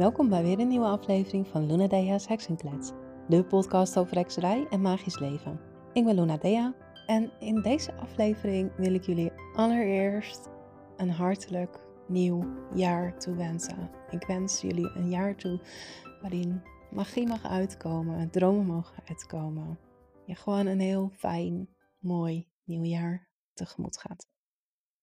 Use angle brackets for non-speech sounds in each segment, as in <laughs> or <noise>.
Welkom bij weer een nieuwe aflevering van Luna Dea's Heksenklets, de podcast over hekserij en magisch leven. Ik ben Luna Dea en in deze aflevering wil ik jullie allereerst een hartelijk nieuw jaar toewensen. Ik wens jullie een jaar toe waarin magie mag uitkomen, dromen mogen uitkomen. Je gewoon een heel fijn, mooi nieuw jaar tegemoet gaat.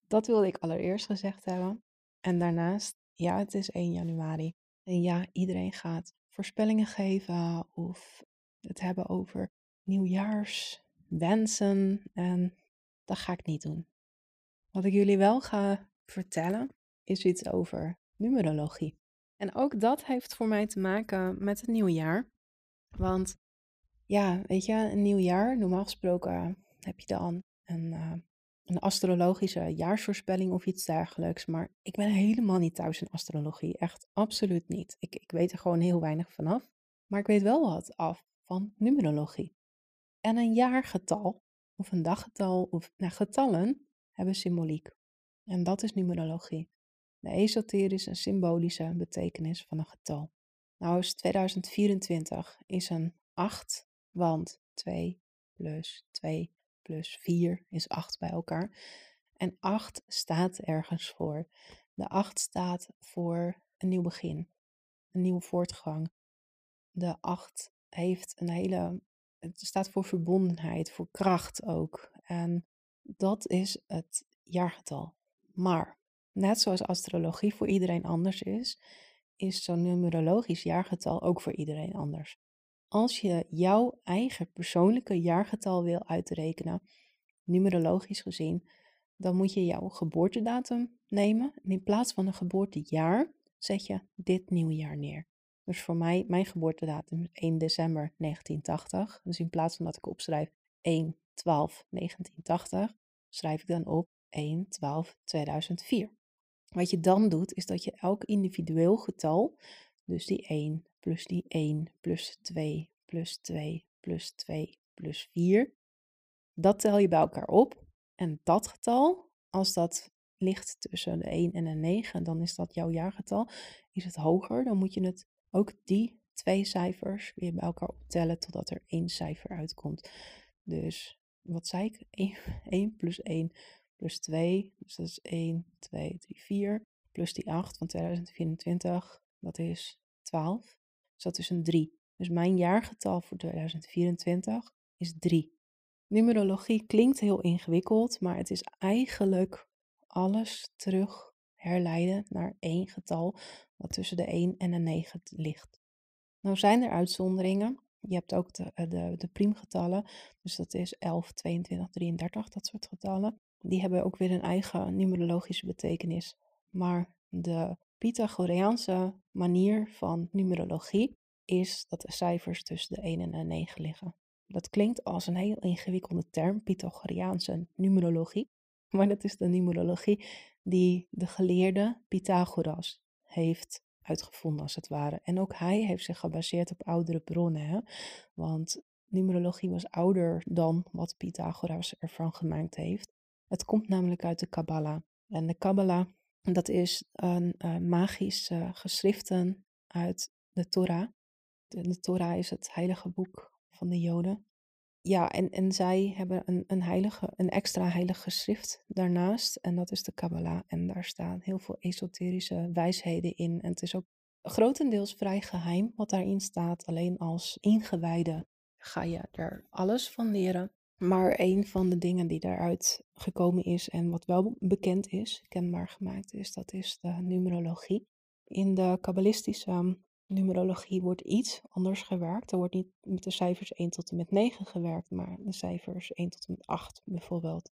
Dat wilde ik allereerst gezegd hebben. En daarnaast, ja, het is 1 januari. En ja, iedereen gaat voorspellingen geven of het hebben over nieuwjaarswensen. En dat ga ik niet doen. Wat ik jullie wel ga vertellen is iets over numerologie. En ook dat heeft voor mij te maken met het nieuwe jaar. Want ja, weet je, een nieuw jaar, normaal gesproken heb je dan een, uh, een astrologische jaarsvoorspelling of iets dergelijks. Maar ik ben helemaal niet thuis in astrologie. Echt absoluut niet. Ik, ik weet er gewoon heel weinig vanaf. Maar ik weet wel wat af van numerologie. En een jaargetal, of een daggetal, of nou, getallen hebben symboliek. En dat is numerologie. De esoterische en symbolische betekenis van een getal. Nou is 2024 is een 8, want 2 plus 2 plus 4 is 8 bij elkaar. En 8 staat ergens voor. De 8 staat voor een nieuw begin, een nieuwe voortgang. De 8 heeft een hele. Het staat voor verbondenheid, voor kracht ook. En dat is het jaargetal. Maar net zoals astrologie voor iedereen anders is, is zo'n numerologisch jaargetal ook voor iedereen anders. Als je jouw eigen persoonlijke jaargetal wil uitrekenen, numerologisch gezien, dan moet je jouw geboortedatum nemen. En in plaats van een geboortejaar zet je dit nieuwe jaar neer. Dus voor mij, mijn geboortedatum is 1 december 1980. Dus in plaats van dat ik opschrijf 1 12 1980, schrijf ik dan op 1 12 2004. Wat je dan doet, is dat je elk individueel getal, dus die 1 plus die 1 plus 2 plus 2 plus 2 plus 4, dat tel je bij elkaar op. En dat getal, als dat ligt tussen de 1 en de 9, dan is dat jouw jaargetal. Is het hoger, dan moet je het ook die twee cijfers weer bij elkaar optellen totdat er één cijfer uitkomt. Dus wat zei ik? <laughs> 1, 1 plus 1 plus 2, dus dat is 1, 2, 3, 4. Plus die 8 van 2024, dat is 12. Dus dat is een 3. Dus mijn jaargetal voor 2024 is 3. Numerologie klinkt heel ingewikkeld, maar het is eigenlijk alles terug herleiden naar één getal wat tussen de 1 en de 9 ligt. Nou zijn er uitzonderingen. Je hebt ook de, eh, de, de priemgetallen, dus dat is 11, 22, 33, dat soort getallen. Die hebben ook weer een eigen numerologische betekenis. Maar de Pythagoreaanse manier van numerologie is dat de cijfers tussen de 1 en de 9 liggen. Dat klinkt als een heel ingewikkelde term, Pythagoreaanse numerologie. <laughs> Maar dat is de numerologie die de geleerde Pythagoras heeft uitgevonden, als het ware. En ook hij heeft zich gebaseerd op oudere bronnen. Hè? Want numerologie was ouder dan wat Pythagoras ervan gemaakt heeft. Het komt namelijk uit de Kabbalah. En de Kabbalah, dat is een uh, magisch uh, geschriften uit de Torah. De, de Torah is het heilige boek van de Joden. Ja, en, en zij hebben een, een, heilige, een extra heilig geschrift daarnaast. En dat is de Kabbalah. En daar staan heel veel esoterische wijsheden in. En het is ook grotendeels vrij geheim wat daarin staat. Alleen als ingewijde ga je er alles van leren. Maar een van de dingen die daaruit gekomen is en wat wel bekend is, kenbaar gemaakt is, dat is de numerologie. In de kabbalistische numerologie wordt iets anders gewerkt. Er wordt niet met de cijfers 1 tot en met 9 gewerkt, maar de cijfers 1 tot en met 8 bijvoorbeeld.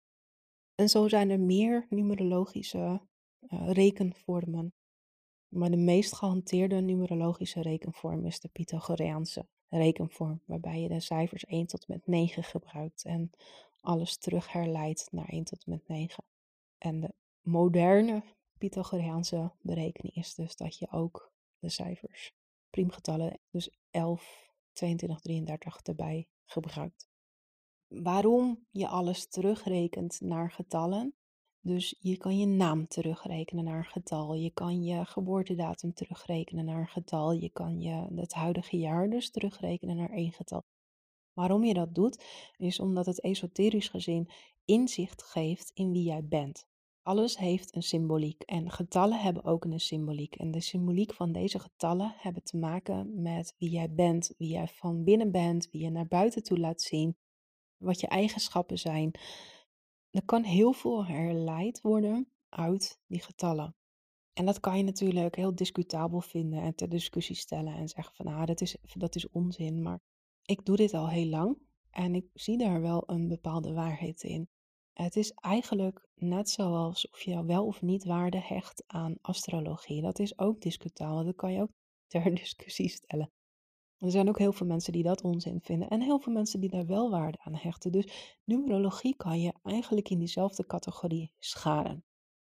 En zo zijn er meer numerologische uh, rekenvormen. Maar de meest gehanteerde numerologische rekenvorm is de Pythagoreaanse rekenvorm, waarbij je de cijfers 1 tot en met 9 gebruikt en alles terug herleidt naar 1 tot en met 9. En de moderne Pythagoreaanse berekening is dus dat je ook de cijfers priemgetallen, dus 11, 22, 33 erbij gebruikt. Waarom je alles terugrekent naar getallen? Dus je kan je naam terugrekenen naar een getal. Je kan je geboortedatum terugrekenen naar een getal. Je kan je het huidige jaar dus terugrekenen naar één getal. Waarom je dat doet, is omdat het esoterisch gezien inzicht geeft in wie jij bent. Alles heeft een symboliek en getallen hebben ook een symboliek. En de symboliek van deze getallen hebben te maken met wie jij bent, wie jij van binnen bent, wie je naar buiten toe laat zien, wat je eigenschappen zijn. Er kan heel veel herleid worden uit die getallen. En dat kan je natuurlijk heel discutabel vinden en ter discussie stellen en zeggen van ah, dat is, dat is onzin. Maar ik doe dit al heel lang en ik zie daar wel een bepaalde waarheid in. Het is eigenlijk net zoals of je wel of niet waarde hecht aan astrologie. Dat is ook discutabel. Dat kan je ook <laughs> ter discussie stellen. Er zijn ook heel veel mensen die dat onzin vinden en heel veel mensen die daar wel waarde aan hechten. Dus numerologie kan je eigenlijk in diezelfde categorie scharen.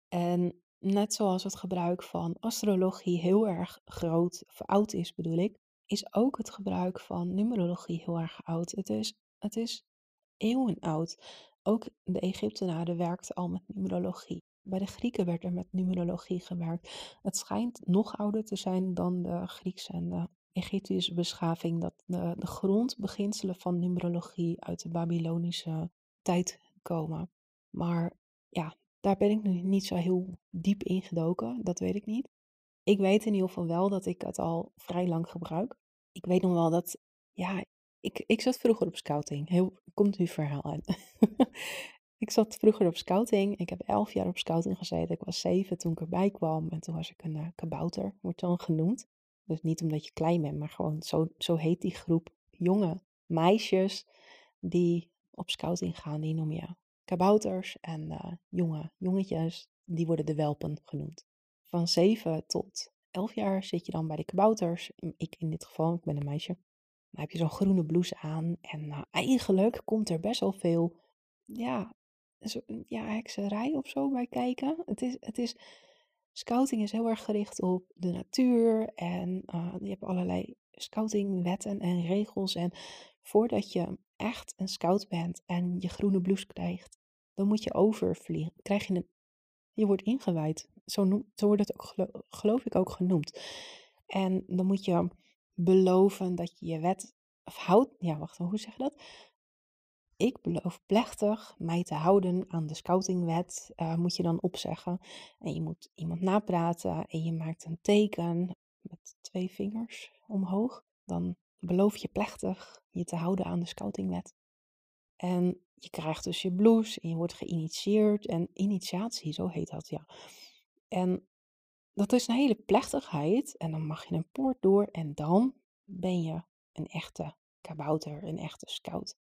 En net zoals het gebruik van astrologie heel erg groot, of oud is bedoel ik, is ook het gebruik van numerologie heel erg oud. Het is, het is eeuwen oud. Ook de Egyptenaren werkten al met numerologie. Bij de Grieken werd er met numerologie gewerkt. Het schijnt nog ouder te zijn dan de Griekse en de Egyptische beschaving, dat de, de grondbeginselen van numerologie uit de Babylonische tijd komen. Maar ja, daar ben ik nu niet zo heel diep in gedoken, dat weet ik niet. Ik weet in ieder geval wel dat ik het al vrij lang gebruik. Ik weet nog wel dat, ja, ik, ik zat vroeger op scouting. Heel, komt nu verhaal uit. <laughs> ik zat vroeger op scouting. Ik heb elf jaar op scouting gezeten. Ik was zeven toen ik erbij kwam. En toen was ik een uh, kabouter, wordt dan genoemd. Dus niet omdat je klein bent, maar gewoon zo, zo heet die groep jonge meisjes die op scouting gaan. Die noem je kabouters. En uh, jonge jongetjes, die worden de welpen genoemd. Van zeven tot elf jaar zit je dan bij de kabouters. Ik in dit geval, ik ben een meisje. Dan heb je zo'n groene blouse aan. En uh, eigenlijk komt er best wel veel, ja, zo, ja, hekserij of zo bij kijken. Het is, het is, scouting is heel erg gericht op de natuur. En uh, je hebt allerlei scoutingwetten en regels. En voordat je echt een scout bent en je groene blouse krijgt, dan moet je overvliegen. Krijg je een, je wordt ingewijd. Zo, noem, zo wordt het ook, geloof, geloof ik, ook genoemd. En dan moet je beloven dat je je wet of houdt. Ja, wacht, hoe zeg je dat? Ik beloof plechtig mij te houden aan de scoutingwet, uh, moet je dan opzeggen. En je moet iemand napraten en je maakt een teken met twee vingers omhoog. Dan beloof je plechtig je te houden aan de scoutingwet. En je krijgt dus je blouse en je wordt geïnitieerd. En initiatie, zo heet dat, ja. En dat is een hele plechtigheid. En dan mag je een poort door en dan ben je een echte kabouter, een echte scout.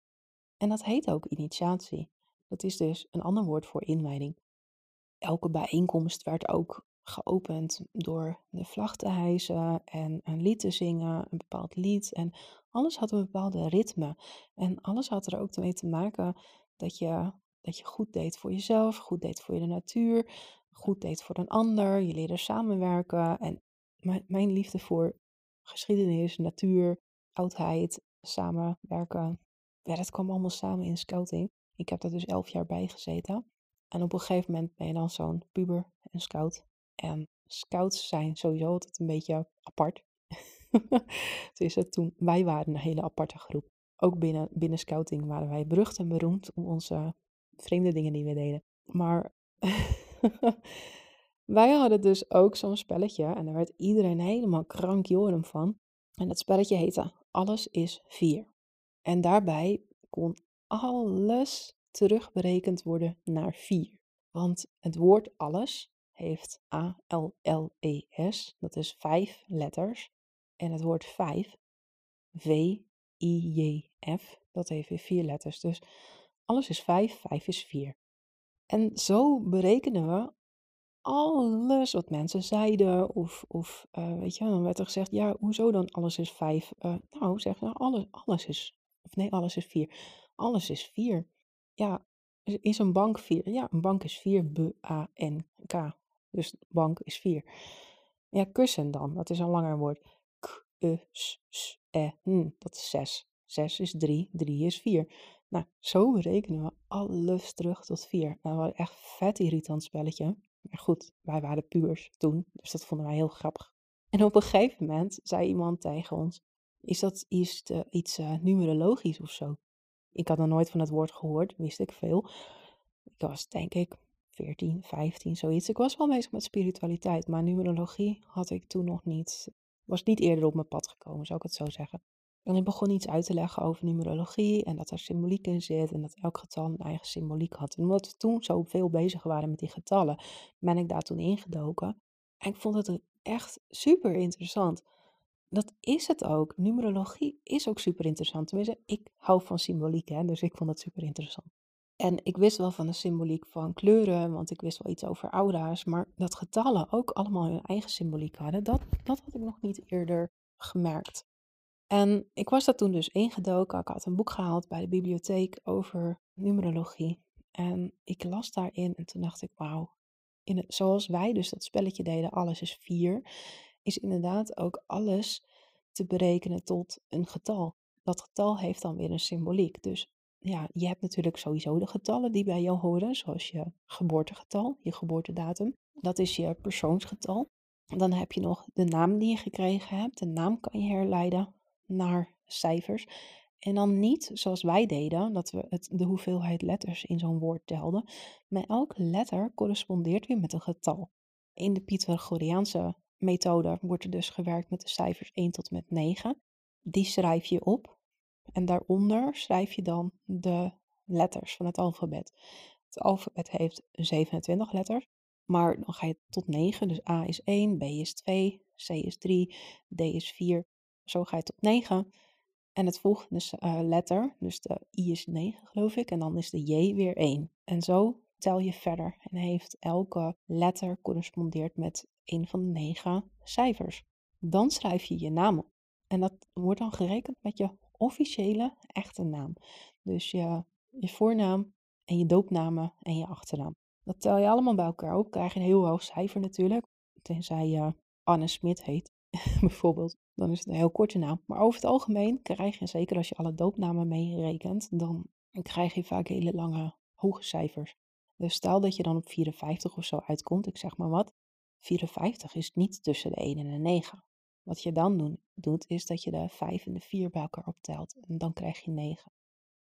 En dat heet ook initiatie. Dat is dus een ander woord voor inwijding. Elke bijeenkomst werd ook geopend door de vlag te hijsen en een lied te zingen, een bepaald lied. En alles had een bepaalde ritme. En alles had er ook mee te maken dat je, dat je goed deed voor jezelf, goed deed voor de natuur, goed deed voor een ander. Je leerde samenwerken. En mijn liefde voor geschiedenis, natuur, oudheid, samenwerken. Ja, dat kwam allemaal samen in scouting. Ik heb daar dus elf jaar bij gezeten. En op een gegeven moment ben je dan zo'n puber en scout. En scouts zijn sowieso altijd een beetje apart. <laughs> dus toen, wij waren een hele aparte groep. Ook binnen, binnen scouting waren wij berucht en beroemd om onze vreemde dingen die we deden. Maar <laughs> wij hadden dus ook zo'n spelletje en daar werd iedereen helemaal krankjoren van. En dat spelletje heette Alles is 4. En daarbij kon alles terugberekend worden naar 4. Want het woord alles heeft A-L-L-E-S, dat is vijf letters. En het woord vijf, V-I-J-F, dat heeft weer vier letters. Dus alles is vijf, vijf is vier. En zo berekenen we alles wat mensen zeiden. Of, of uh, weet je, dan werd er gezegd, ja, hoezo dan alles is vijf? Uh, nou, zeg nou, alles, alles is, of nee, alles is vier. Alles is vier. Ja, is een bank vier? Ja, een bank is vier, B-A-N-K. Dus bank is vier. Ja, kussen dan, dat is een langer woord. K, e, dat is zes. Zes is drie, drie is vier. Nou, zo berekenen we alles terug tot 4. Nou, was echt vet irritant spelletje. Maar goed, wij waren puurs toen, dus dat vonden wij heel grappig. En op een gegeven moment zei iemand tegen ons: Is dat iets, uh, numerologisch of zo? Ik had nog nooit van het woord gehoord, wist ik veel. Ik was denk ik 14, 15, zoiets. Ik was wel bezig met spiritualiteit, maar numerologie had ik toen nog niet, was niet eerder op mijn pad gekomen, zou ik het zo zeggen. En ik begon iets uit te leggen over numerologie en dat er symboliek in zit en dat elk getal een eigen symboliek had. En omdat we toen zo veel bezig waren met die getallen, ben ik daar toen ingedoken. En ik vond het echt super interessant. Dat is het ook. Numerologie is ook super interessant. Tenminste, ik hou van symboliek, hè, dus ik vond het super interessant. En ik wist wel van de symboliek van kleuren, want ik wist wel iets over aura's. Maar dat getallen ook allemaal hun eigen symboliek hadden, dat, dat had ik nog niet eerder gemerkt. En ik was daar toen dus ingedoken. Ik had een boek gehaald bij de bibliotheek over numerologie. En ik las daarin en toen dacht ik, wauw. In het, zoals wij dus dat spelletje deden, alles is vier, is inderdaad ook alles te berekenen tot een getal. Dat getal heeft dan weer een symboliek. Dus ja, je hebt natuurlijk sowieso de getallen die bij jou horen, zoals je geboortegetal, je geboortedatum. Dat is je persoonsgetal. Dan heb je nog de naam die je gekregen hebt. De naam kan je herleiden naar cijfers. En dan niet zoals wij deden, dat we het, de hoeveelheid letters in zo'n woord telden. Maar elke letter correspondeert weer met een getal. In de Pythagoreaanse methode wordt er dus gewerkt met de cijfers 1 tot met 9. Die schrijf je op. En daaronder schrijf je dan de letters van het alfabet. Het alfabet heeft 27 letters. Maar dan ga je tot 9. Dus A is 1, B is 2, C is 3, D is 4, zo ga je tot 9. En het volgende uh, letter, dus de I is 9 geloof ik, en dan is de J weer 1. En zo tel je verder en heeft elke letter correspondeert met een van de negen cijfers. Dan schrijf je je naam op. En dat wordt dan gerekend met je officiële echte naam. Dus je, je voornaam en je doopnamen en je achternaam. Dat tel je allemaal bij elkaar op. Krijg je een heel hoog cijfer natuurlijk. Tenzij je Anne Smit heet, <laughs> bijvoorbeeld dan is het een heel korte naam. Maar over het algemeen krijg je, zeker als je alle doopnamen meerekent, dan krijg je vaak hele lange, hoge cijfers. Dus stel dat je dan op 54 of zo uitkomt, ik zeg maar wat. 54 is niet tussen de 1 en de 9. Wat je dan doet, is dat je de 5 en de 4 bij elkaar optelt. En dan krijg je 9.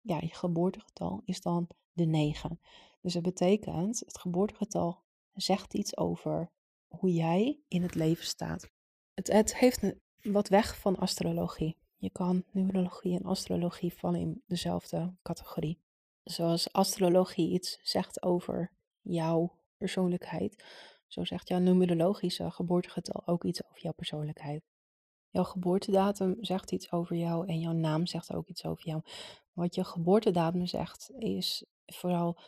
Ja, je geboortegetal is dan de 9. Dus dat betekent, het geboortegetal zegt iets over hoe jij in het leven staat. Het, het heeft wat weg van astrologie. Je kan numerologie en astrologie vallen in dezelfde categorie. Zoals astrologie iets zegt over jouw persoonlijkheid, zo zegt jouw numerologische geboortegetal ook iets over jouw persoonlijkheid. Jouw geboortedatum zegt iets over jou en jouw naam zegt ook iets over jou. Wat je geboortedatum zegt is vooral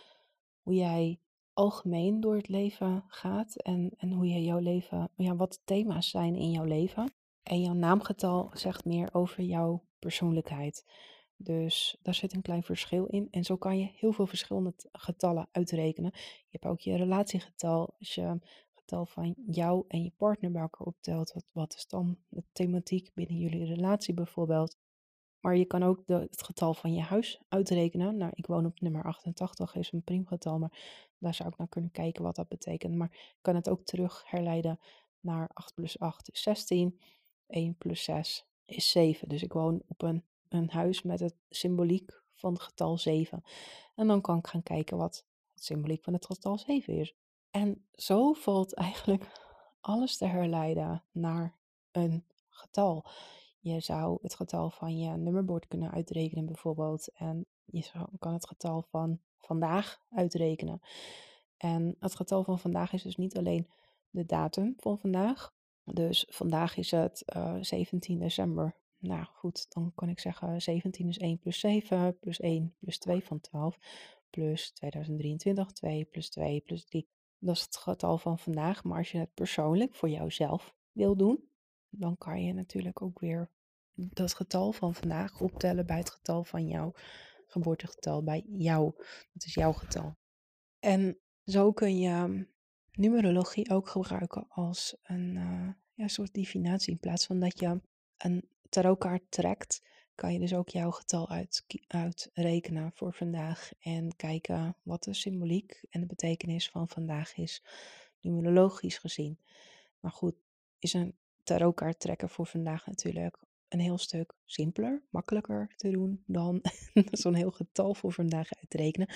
hoe jij algemeen door het leven gaat en, en hoe je jouw leven, ja, wat thema's zijn in jouw leven. En jouw naamgetal zegt meer over jouw persoonlijkheid. Dus daar zit een klein verschil in. En zo kan je heel veel verschillende getallen uitrekenen. Je hebt ook je relatiegetal. Als je het getal van jou en je partner bij elkaar optelt, wat, wat is dan de thematiek binnen jullie relatie bijvoorbeeld? Maar je kan ook het getal van je huis uitrekenen. Nou, ik woon op nummer 88, is een priemgetal, maar daar zou ik naar kunnen kijken wat dat betekent. Maar ik kan het ook terug herleiden naar 8 plus 8 is 16. 1 plus 6 is 7. Dus ik woon op een, een huis met het symboliek van het getal 7. En dan kan ik gaan kijken wat het symboliek van het getal 7 is. En zo valt <laughs> eigenlijk alles te herleiden naar een getal. Je zou het getal van je nummerbord kunnen uitrekenen bijvoorbeeld. En je kan het getal van vandaag uitrekenen. En het getal van vandaag is dus niet alleen de datum van vandaag, dus vandaag is het uh, eh, 17 december. Nou goed, dan kan ik zeggen 17 is 1 plus 7 plus 1 plus 2 van 12 plus 2023 2 plus 2 plus 3. Dat is het getal van vandaag. Maar als je het persoonlijk voor jouzelf wil doen, dan kan je natuurlijk ook weer dat getal van vandaag optellen bij het getal van jouw geboortegetal, bij jou. Dat is jouw getal. En zo kun je numerologie ook gebruiken als een uh, ja, soort divinatie. In plaats van dat je een tarotkaart trekt kan je dus ook jouw getal uit, uitrekenen voor vandaag en kijken wat de symboliek en de betekenis van vandaag is, numerologisch gezien. Maar goed, is een tarotkaart trekken voor vandaag natuurlijk een heel stuk simpeler, makkelijker te doen dan <laughs> zo'n heel getal voor vandaag uitrekenen.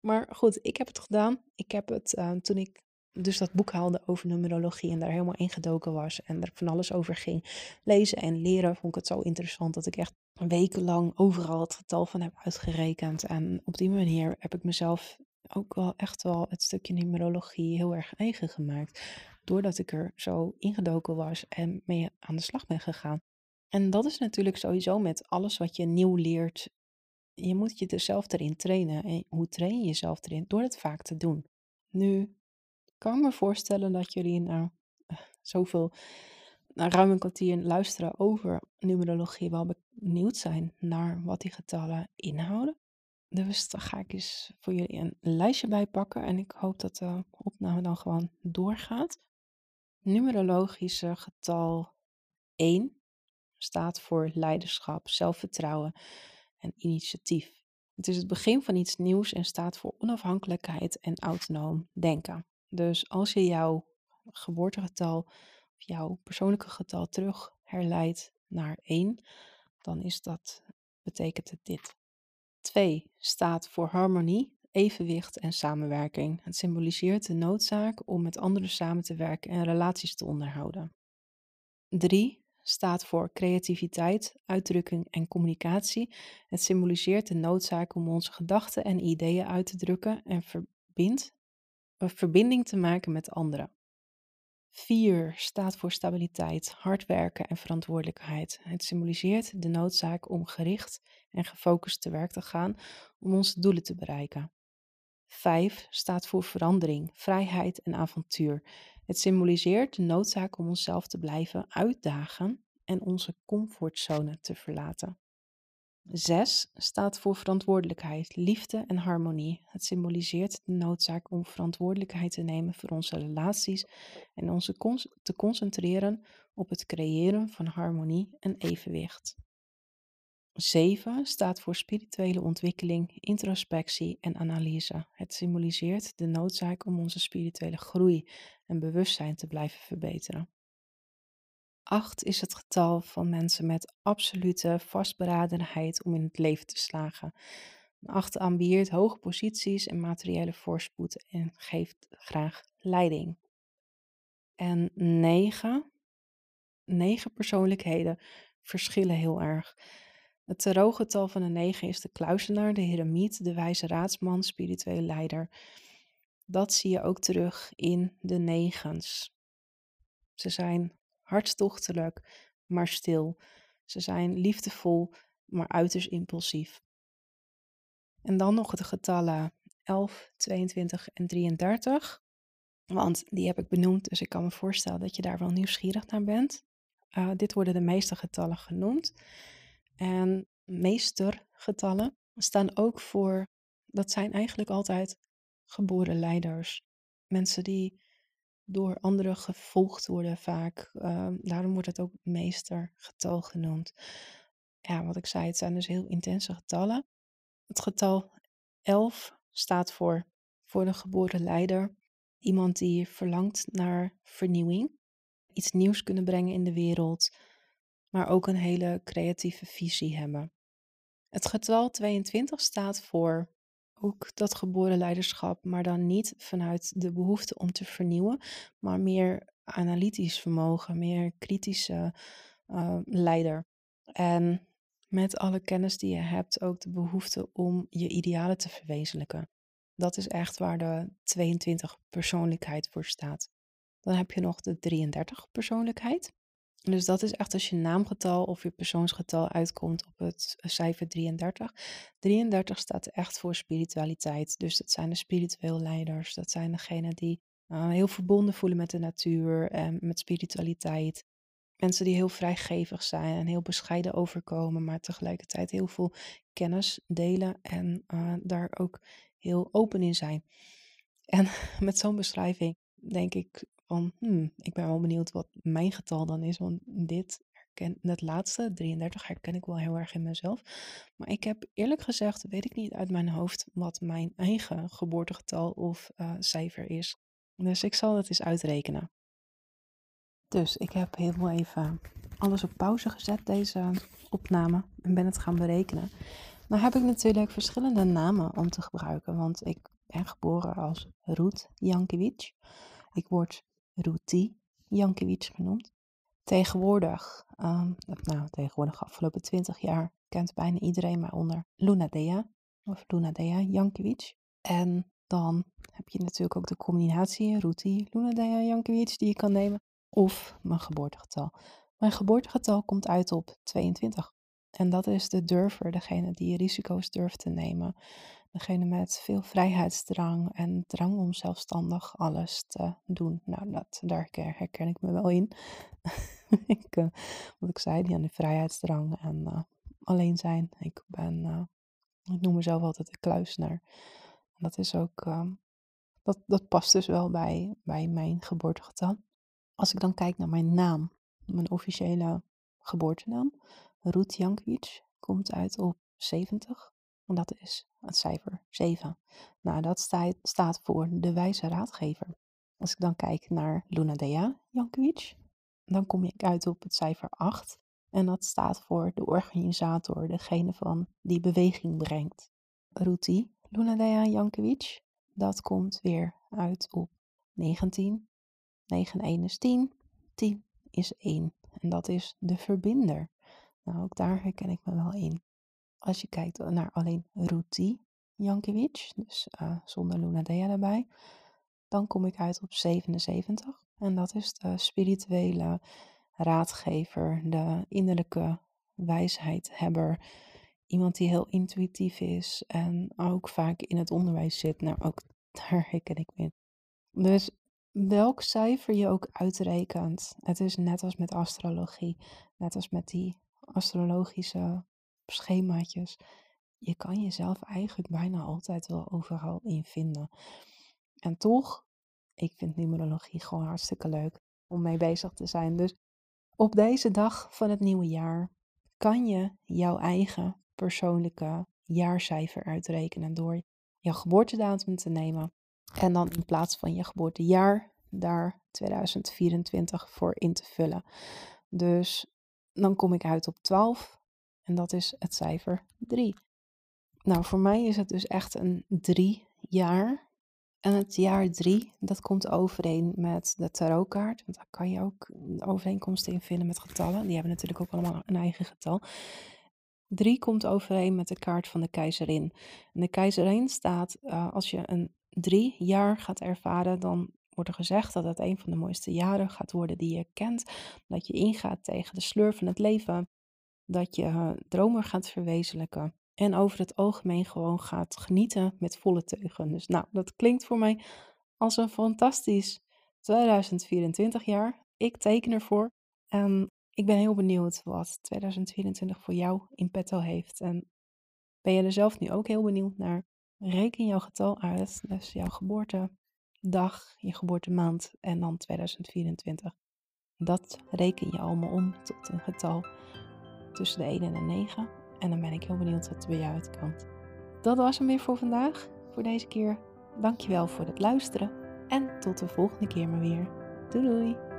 Maar goed, ik heb het gedaan. Ik heb het uh, toen ik dus dat boek haalde over numerologie en daar helemaal ingedoken was en er van alles over ging lezen en leren, vond ik het zo interessant dat ik echt wekenlang overal het getal van heb uitgerekend. En op die manier heb ik mezelf ook wel echt wel het stukje numerologie heel erg eigen gemaakt. Doordat ik er zo ingedoken was en mee aan de slag ben gegaan. En dat is natuurlijk sowieso met alles wat je nieuw leert. Je moet je er zelf erin trainen. En hoe train je jezelf erin? Door het vaak te doen. Nu kan me voorstellen dat jullie nou zoveel, na ruim een kwartier luisteren over numerologie wel benieuwd zijn naar wat die getallen inhouden. Dus daar ga ik eens voor jullie een lijstje bij pakken en ik hoop dat de opname dan gewoon doorgaat. Numerologische getal 1 staat voor leiderschap, zelfvertrouwen en initiatief. Het is het begin van iets nieuws en staat voor onafhankelijkheid en autonoom denken. Dus als je jouw geboortegetal of jouw persoonlijke getal terug herleidt naar 1, dan is dat, betekent het dit. 2 staat voor harmonie, evenwicht en samenwerking. Het symboliseert de noodzaak om met anderen samen te werken en relaties te onderhouden. 3 staat voor creativiteit, uitdrukking en communicatie. Het symboliseert de noodzaak om onze gedachten en ideeën uit te drukken en verbindt, een verbinding te maken met anderen. 4 staat voor stabiliteit, hard werken en verantwoordelijkheid. Het symboliseert de noodzaak om gericht en gefocust te werk te gaan om onze doelen te bereiken. 5 staat voor verandering, vrijheid en avontuur. Het symboliseert de noodzaak om onszelf te blijven uitdagen en onze comfortzone te verlaten. 6 staat voor verantwoordelijkheid, liefde en harmonie. Het symboliseert de noodzaak om verantwoordelijkheid te nemen voor onze relaties en ons te concentreren op het creëren van harmonie en evenwicht. 7 staat voor spirituele ontwikkeling, introspectie en analyse. Het symboliseert de noodzaak om onze spirituele groei en bewustzijn te blijven verbeteren. 8 is het getal van mensen met absolute vastberadenheid om in het leven te slagen. 8 ambieert hoge posities en materiële voorspoed en geeft graag leiding. En 9, 9 persoonlijkheden verschillen heel erg. Het tarotgetal van een 9 is de kluizenaar, de heremiet, de wijze raadsman, spirituele leider. Dat zie je ook terug in de negens. Ze zijn hartstochtelijk, maar stil. Ze zijn liefdevol, maar uiterst impulsief. En dan nog de getallen 11, 22 en 33. Want die heb ik benoemd, dus ik kan me voorstellen dat je daar wel nieuwsgierig naar bent. Uh, dit worden de meeste getallen genoemd. En meestergetallen staan ook voor, dat zijn eigenlijk altijd geboren leiders. Mensen die door anderen gevolgd worden vaak. Ehm, daarom wordt het ook meestergetal genoemd. Ja, wat ik zei, het zijn dus heel intense getallen. Het getal 11 staat voor, voor de geboren leider. Iemand die verlangt naar vernieuwing. Iets nieuws kunnen brengen in de wereld. Maar ook een hele creatieve visie hebben. Het getal 22 staat voor ook dat geboren leiderschap, maar dan niet vanuit de behoefte om te vernieuwen, maar meer analytisch vermogen, meer kritische uh, leider. En met alle kennis die je hebt, ook de behoefte om je idealen te verwezenlijken. Dat is echt waar de 22 persoonlijkheid voor staat. Dan heb je nog de 33 persoonlijkheid. Dus dat is echt als je naamgetal of je persoonsgetal uitkomt op het cijfer 33. 33 staat echt voor spiritualiteit. Dus dat zijn de spiritueel leiders. Dat zijn degenen die uh, heel verbonden voelen met de natuur en met spiritualiteit. Mensen die heel vrijgevig zijn en heel bescheiden overkomen, maar tegelijkertijd heel veel kennis delen en uh, daar ook heel open in zijn. En <laughs> met zo'n beschrijving denk ik hmm, ik ben wel benieuwd wat mijn getal dan is, want dit herken laatste, 33, herken ik wel heel erg in mezelf. Maar ik heb eerlijk gezegd, weet ik niet uit mijn hoofd wat mijn eigen geboortegetal of uh, cijfer is. Dus ik zal het eens uitrekenen. Dus ik heb heel even alles op pauze gezet, deze opname, en ben het gaan berekenen. Nou heb ik natuurlijk verschillende namen om te gebruiken, want ik ben geboren als Ruth Jankiewicz. Ik word Ruti Jankiewicz genoemd. Tegenwoordig, um, nou tegenwoordig afgelopen 20 jaar, kent bijna iedereen mij onder Lunadea of Lunadea Jankiewicz. En dan heb je natuurlijk ook de combinatie Ruti Lunadea Jankiewicz die je kan nemen of mijn geboortegetal. Mijn geboortegetal komt uit op 22. En dat is de durver, degene die risico's durft te nemen. Degene met veel vrijheidsdrang en drang om zelfstandig alles te doen. Nou, dat, daar herken ik me wel in. <laughs> ik, uh, wat ik zei, die aan de vrijheidsdrang en uh, alleen zijn. Ik ben, uh, ik noem mezelf altijd de kluisnaar. En dat is ook, dat, dat past dus wel bij, bij mijn geboortegetal. Als ik dan kijk naar mijn naam, mijn officiële geboortenaam, Ruth Jankiewicz, komt uit op 70. En dat is het cijfer 7. Nou, dat staat, voor de wijze raadgever. Als ik dan kijk naar Luna Dea Jankiewicz, dan kom ik uit op het cijfer 8. En dat staat voor de organisator, degene van die beweging brengt. Ruti Luna Dea Jankiewicz, dat komt weer uit op 19. 9 1 is 10, 10 is 1. En dat is de verbinder. Nou, ook daar herken ik me wel in. Als je kijkt naar alleen Ruti Jankiewicz, dus uh, zonder Luna Dea erbij, dan kom ik uit op 77. En dat is de spirituele raadgever, de innerlijke wijsheidhebber. Iemand die heel intuïtief is en ook vaak in het onderwijs zit. Nou, ook <laughs> daar herken ik me. Dus welk cijfer je ook uitrekent, het is net als met astrologie, net als met die astrologische schemaatjes. Je kan jezelf eigenlijk bijna altijd wel overal in vinden. En toch, ik vind numerologie gewoon hartstikke leuk om mee bezig te zijn. Dus op deze dag van het nieuwe jaar kan je jouw eigen persoonlijke jaarcijfer uitrekenen door jouw geboortedatum te nemen. En dan in plaats van je geboortejaar daar 2024 voor in te vullen. Dus dan kom ik uit op 12 en dat is het cijfer 3. Nou, voor mij is het dus echt een 3 jaar. En het jaar 3, dat komt overeen met de tarotkaart. Want daar kan je ook overeenkomsten in vinden met getallen. Die hebben natuurlijk ook allemaal een eigen getal. 3 komt overeen met de kaart van de keizerin. En de keizerin staat, uh, als je een 3 jaar gaat ervaren, dan wordt er gezegd dat het een van de mooiste jaren gaat worden die je kent. Dat je ingaat tegen de sleur van het leven. Dat je uh, dromen gaat verwezenlijken. En over het algemeen gewoon gaat genieten met volle teugen. Dus nou, dat klinkt voor mij als een fantastisch 2024 jaar. Ik teken ervoor. En ik ben heel benieuwd wat 2024 voor jou in petto heeft. En ben je er zelf nu ook heel benieuwd naar? Reken jouw getal uit, dus jouw geboortedag, je geboortemaand en dan 2024. Dat reken je allemaal om tot een getal tussen de 1 en de 9. En dan ben ik heel benieuwd wat er bij jou uitkomt. Dat was hem weer voor vandaag, voor deze keer. Dankjewel voor het luisteren en tot de volgende keer maar weer. Doei doei!